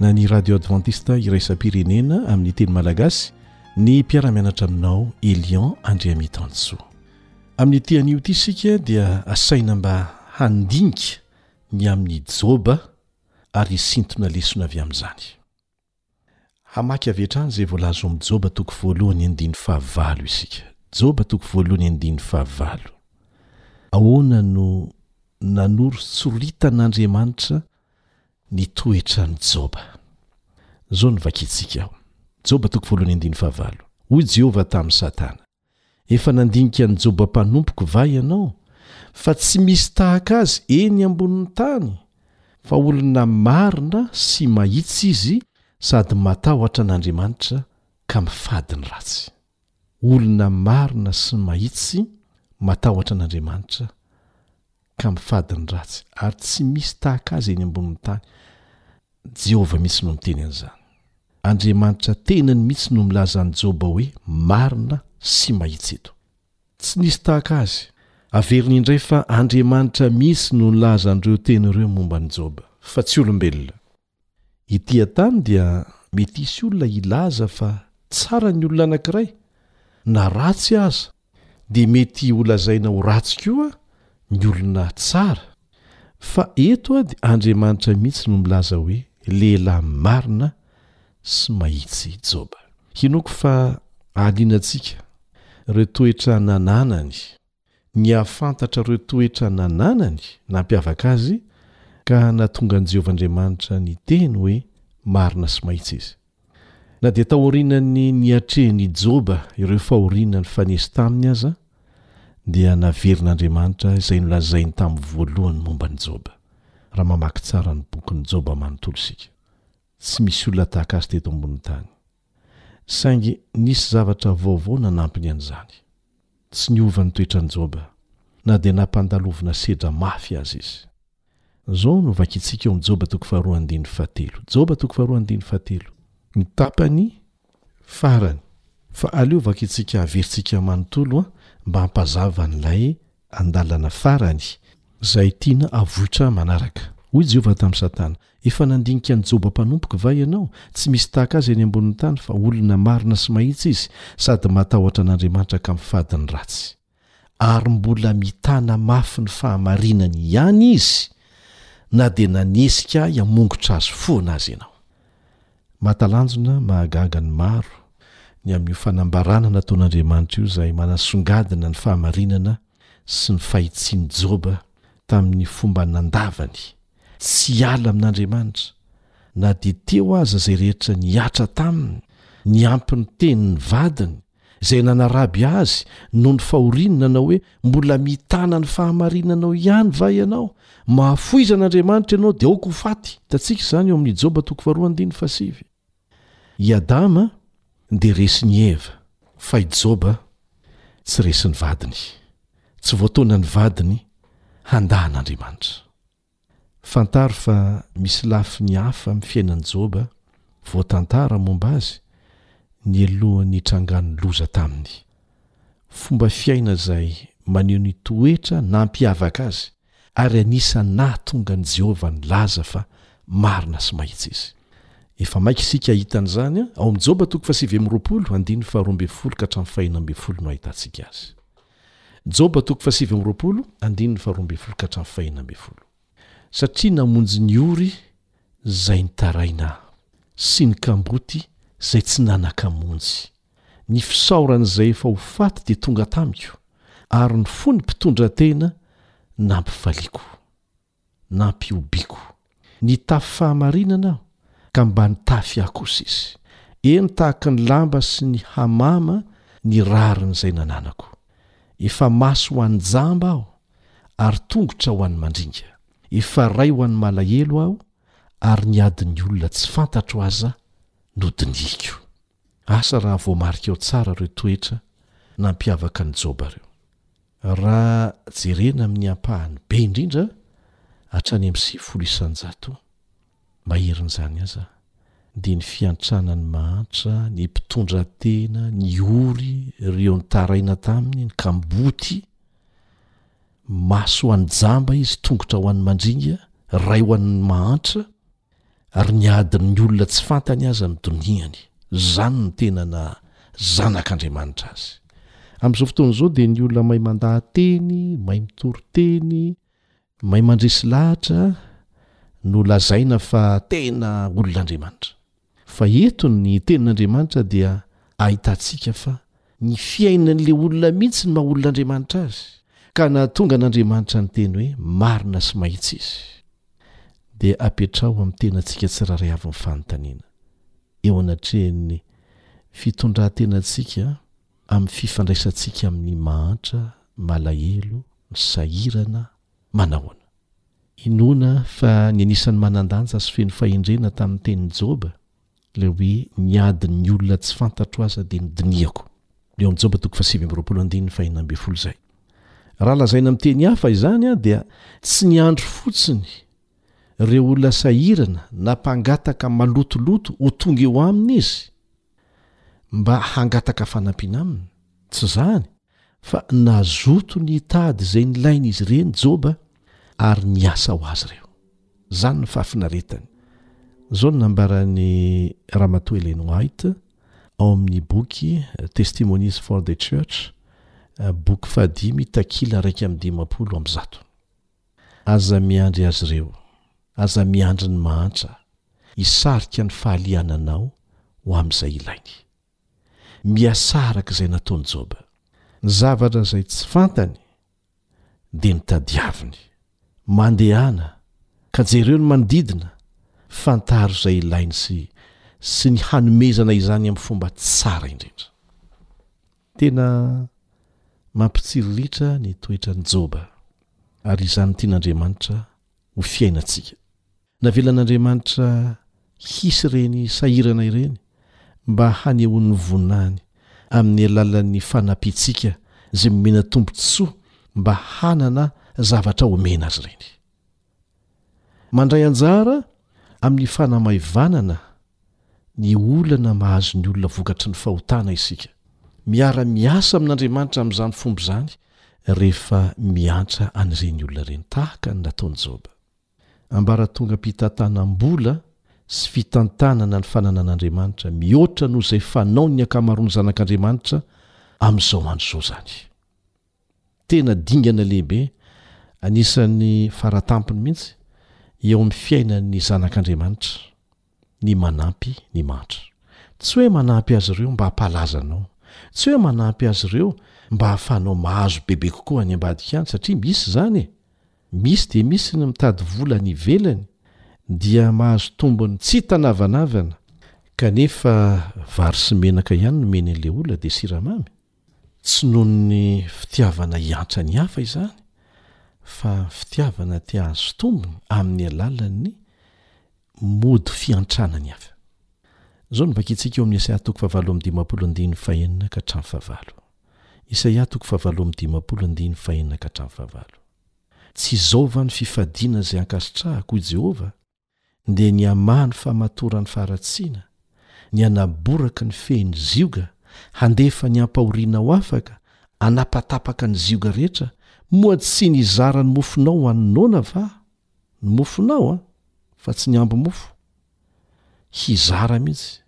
na ny Radio Advantista iraisam-pirenena amin'ny teny malagasy ny mpiara-mianatra aminao Elian Andriamitansoa. Amin'ity anio ity isika dia asaina mba handinika ny amin'i Joba ary hisintona lesona avy amin'izany. Hamaky avy hatrany izay voalaza ao amin'ny Joba toko voalohany andininy fahavalo isika. Joba toko voalohany andininy fahavalo. Ahoana no nanoritsoritanaNdriamanitra ny toetran'i Joba? Izao no vakintsika ao Joba toko voalohany andininy fahavalo, Hoy Jehovah tamin'i Satana, Efa nandinika ny Joba mpanompoko va ianao fa tsy misy tahaka azy eny ambonin'ny tany? Fa olona marina sy mahitsy izy sady matahotra an'Andriamanitra ka mifady ny ratsy. Olona marina sy mahitsy matahotra an'Andriamanitra. ka mifady ny ratsy, ary tsy misy tahaka azy eny ambonin'ny tany. Jehovah mihitsy no miteny an'izany. Andriamanitra tenany mihitsy no milaza an'i Joba hoe marina sy mahitsy eto. Tsy nisy tahaka azy. Averiny indray fa Andriamanitra mihitsy no nilaza an'ireo teny ireo momba an'i Joba, fa tsy olombelona. Ety an-tany dia mety hisy olona hilaza fa tsara ny olona anankiray, na ratsy aza, dia mety holazaina ho ratsy koa ny olona tsara. Fa eto dia Andriamanitra mihitsy no milaza hoe lehilahy marina sy mahitsy i Joba. Hinoako fa hahaliana antsika ireo toetra nananany. Ny hahafantatra ireo toetra nananany nampiavaka azy ka nahatonga an'i Jehovah Andriamanitra niteny hoe marina sy mahitsy izy. Na dia taorian'ny niatrehan'i Joba ireo fahoriana nifanesy taminy aza, dia naverin'Andriamanitra izay nolazainy tamin'ny voalohany momba an'i Joba, raha mamaky tsara ny bokin'i Joba manontolo isika. Tsy misy olona tahaka azy teto ambonin'ny tany. Saingy nisy zavatra vaovao nanampy ny an'izany. Tsy niova ny toetran'i Joba, na dia nampandalovina sedra mafy aza izy. Izao no vakintsika ao amin'ny Joba toko faharoa andininy fahatelo. Joba toko faharoa andininy fahatelo. Ny tapany farany. Fa aleo vakintsika averintsika manontolo mba hampazava an'ilay an-dalana farany. Izay tiana avoitra manaraka. Hoy Jehovah tamin'i Satana, Efa nandinika an'i Joba mpanompoko va ianao? Tsy misy tahaka azy eny ambonin'ny tany, fa olona marina sy mahitsy izy, sady matahotra an'Andriamanitra ka mifady ny ratsy. Ary mbola mitana mafy ny fahamarinany ihany izy, na dia nanesika ahy hamongotra azy foana aza ianao. Mahatalanjona, mahagaga ny maro ny amin'io fanambarana nataon'Andriamanitra io izay manasongadina ny fahamarinana sy ny fahitsian'i Joba tamin'ny fomba nandavany tsy hiala amin'Andriamanitra na dia teo aza izay rehetra nihatra taminy, niampy ny tenin'ny vadiny, izay nanaraby azy noho ny fahoriany nanao hoe, Mbola mitana ny fahamarinanao ihany va ianao? Mahafoiza an'Andriamanitra ianao, dia aoka ho faty! Hitantsika izany ao amin'ny Joba toko faharoa andininy fahasivy. I Adama dia resin'i Eva, fa i Joba tsy resin'ny vadiny. Tsy voataonan'ny vadiny handà an'Andriamanitra. Fantaro fa misy lafiny hafa amin'ny fiainan'i Joba voatantara momba azy nialohan'ny nitrangan'ny loza taminy. Fomba fiaina izay maneho ny toetra nampiavaka azy ary anisan'ny nahatonga an'i Jehovah nilaza fa marina sy mahitsy izy. Efa maika isika hahita an'izany ao amin'ny Joba toko fahasivy amby roapolo, andininy faharoa ambin'ny folo ka hatramin'ny fahenina ambin'ny folo no ahitantsika azy. Joba toko fahasivy amby roapolo, andininy faharoa ambin'ny folo ka hatramin'ny fahenina ambin'ny folo. Satria namonjy ny ory izay nitaraina ahy, sy ny kamboty izay tsy nanan-kamonjy. Ny fisaoran'izay efa ho faty dia tonga tamiko, ary ny fon'ny mpitondratena nampifaliako. Nampihobiako. Nitafy fahamarinana aho, ka mba nitafy ahy kosa izy. Eny, tahaka ny lamba sy ny hamama ny rarin'izay nananako. Efa maso ho an'ny jamba aho, ary tongotra ho an'ny mandringa. Efa ray ho an'ny malahelo aho, ary ny adin'ny olona tsy fantatro aza no dinihiko. Asa raha voamarikao tsara ireo toetra nampiavaka an'i Joba ireo! Raha jerena amin'ny ampahany be indrindra, hatrany amin'ny sivifolo isanjato, maherin'izany aza, dia ny fiantrana ny mahantra, ny mpitondra tena, ny ory, ireo nitaraina taminy, ny kamboty, maso ho an'ny jamba izy, tongotra ho an'ny mandringa, ray ho an'ny mahantra, ary ny adin'ny olona tsy fantany aza ny doniany, izany no tena naha zanak'Andriamanitra azy. Amin'izao fotoana izao dia ny olona mahay mandaha-teny, mahay mitory teny, mahay mandresy lahatra no lazaina fa tena olon'Andriamanitra. Fa eto ny tenin'Andriamanitra dia ahitantsika fa Ny fiainan'ilay olona mihitsy no maha olon'Andriamanitra azy, ka nahatonga an'Andriamanitra niteny hoe marina sy mahitsy izy. Dia apetraho amin'ny tenantsika tsirairay avy ny fanontaniana, eo anatrehan'ny fitondrantenantsika amin'ny fifandraisantsika amin'ny mahantra, malahelo, ny sahirana, manahoana? Inoana fa ny anisan'ny manan-danja sy feno fahendrena tamin'ny tenin'i Joba Ilay hoe ny adin'ny olona tsy fantatro aza dia nodinihako. Eo amin'ny Joba toko fahasivy amby roapolo andininy fahenina ambin'ny folo izay. Raha lazaina amin'ny teny hafa izany dia tsy ny andro fotsiny ireo olona sahirana na mpangataka malotoloto ho tonga eo aminy izy mba hangataka fanampiana aminy. Tsy izany. Fa nazoto ny hitady izay nilain'izy ireny Joba ary niasa ho azy ireo. Izany ny fahafinaretany. Izao no nambaran'i Ramatoa Ellen White ao amin'ny boky Testimonies for the Church, boky fahadimy, takila iraika amby dimampolo amby zato, Aza miandry azy ireo, aza miandry ny mahantra, hisarika ny fahaliananao ho amin'izay ilainy. Miasà araka izay nataon'i Joba. Ny zavatra izay tsy fantany dia ny tadiaviny. Mandehana ka jereo ny manodidina, fantaro izay ilainy sy sy ny hanomezana izany amin'ny fomba tsara indrindra. Tena mampitsiriritra ny toetran'i Joba ary izany tian'Andriamanitra ho fiainantsika. Navelan'Andriamanitra hisy ireny sahirana ireny mba hanehoan'ny voninahiny amin'ny alalan'ny fanampiantsika izay momena tombontsoa mba hanana zavatra omena azy ireny. Mandray anjara amin'ny fanamaivanana ny olana mahazo ny olona vokatry ny fahotana isika. Miara-miasa amin'Andriamanitra amin'izany fomba izany rehefa miantra an'ireny olona ireny, tahaka ny nataon'i Joba. Ambaratongam-pitantanam-bola sy fitantanana ny fananan'Andriamanitra mihoatra noho izay fanaon'ny ankamaroan'ny zanak'Andriamanitra amin'izao andro izao izany. Tena dingana lehibe, anisan'ny fara tampony mihitsy, eo amin'ny fiainan'ny zanak'Andriamanitra. ny manampy ny mantra. Tsy hoe manampy azy ireo mba hampalaza anao. Tsy hoe manampy azy ireo mba hahafahanao mahazo bebe kokoa any ambadika any, satria misy izany e! Misy dia misy ny mitady vola any ivelany, dia mahazo tombony tsy hita navanavana, kanefa vary sy menaka ihany no omeny an'ilay olona, dia siramamy? Tsy noho ny fitiavana hiantra ny hafa izany, fa fitiavana te hahazo tombony amin'ny alalan'ny mody fiantrana ny hafa. Izao no vakintsika eo amin'ny Isaia toko fahavalo amby dimampolo andininy fahenina ka hatramin'ny fahavalo. Isaia toko fahavalo amby dimampolo andininy fahenina ka hatramin'ny fahavalo. Tsy izao va ny fifadiana izay ankasitrahako, hoy Jehovah? dia ny hamaha ny famatoran'ny faharatsiana, ny hanaboraky ny fehin'ny zioga, handefa ny ampahoriana ho afaka, hanapatapaka ny zioga rehetra, moa tsy ny hizara ny mofonao ho an'ny noana va? Ny mofonao an, fa tsy ny hambo-mofo. Hizara mihitsy.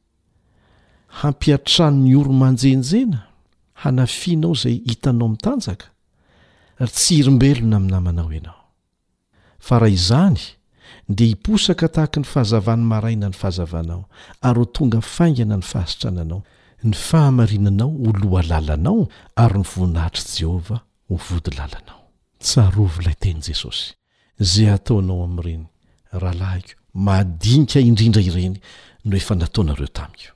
Hampiantrano ny oro-manjenjena, hanafianao izay hitanao mitanjaka. Ry tsirimbelona amin'ny namanao ianao. Fa raha izany, dia hiposaka tahaka ny fahazavan'ny maraina ny fahazavanao, ary ho tonga faingana ny fahasitrananao, ny fahamarinanao ho lohalalanao, ary ny voninahitr'i Jehovah ho vodilalanao. Tsarovy ilay tenin'i Jesosy, Izay hataonao amin'ireny rahalahiko madinika indrindra ireny no efa nataonareo tamiko.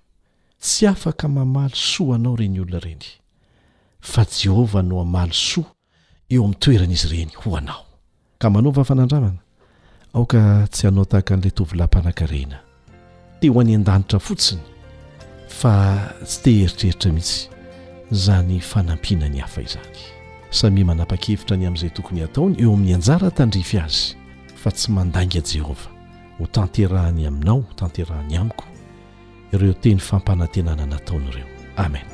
Tsy afaka mamaly soa anao ireny olona ireny, fa Jehovah no hamaly soa eo amin'ny toeran'izy ireny ho anao. Ka manaova fanandramana, aoka tsy hanao tahaka an'ilay tovolahy mpanankarena, te ho any an-danitra fotsiny fa tsy te hieritreritra mihitsy izany fanampiana ny hafa izany. Samia manapa-kevitra ny amin'izay tokony hataony eo amin'ny anjara tandrify azy, fa tsy mandainga Jehovah hotanterahany aminao, hotanterahany amiko. ireo teny fampanantenana nataony ireo. Amen.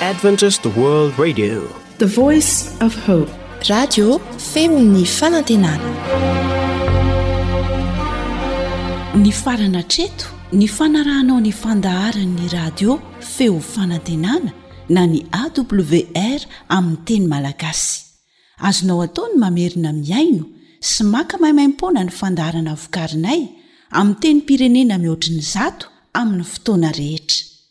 Adventist World Radio. The voice of hope. Radio feon'ny fanantenana. Nifarana hatreto ny fanarahanao ny fandaharan'ny radio feo fanantenana na ny AWR amin'ny teny malagasy. Azonao atao ny mamerina mihaino sy maka maimaimpoana ny fandaharana vokarinay amin'ny tenim-pirenena mihoatry ny zato amin'ny fotoana rehetra.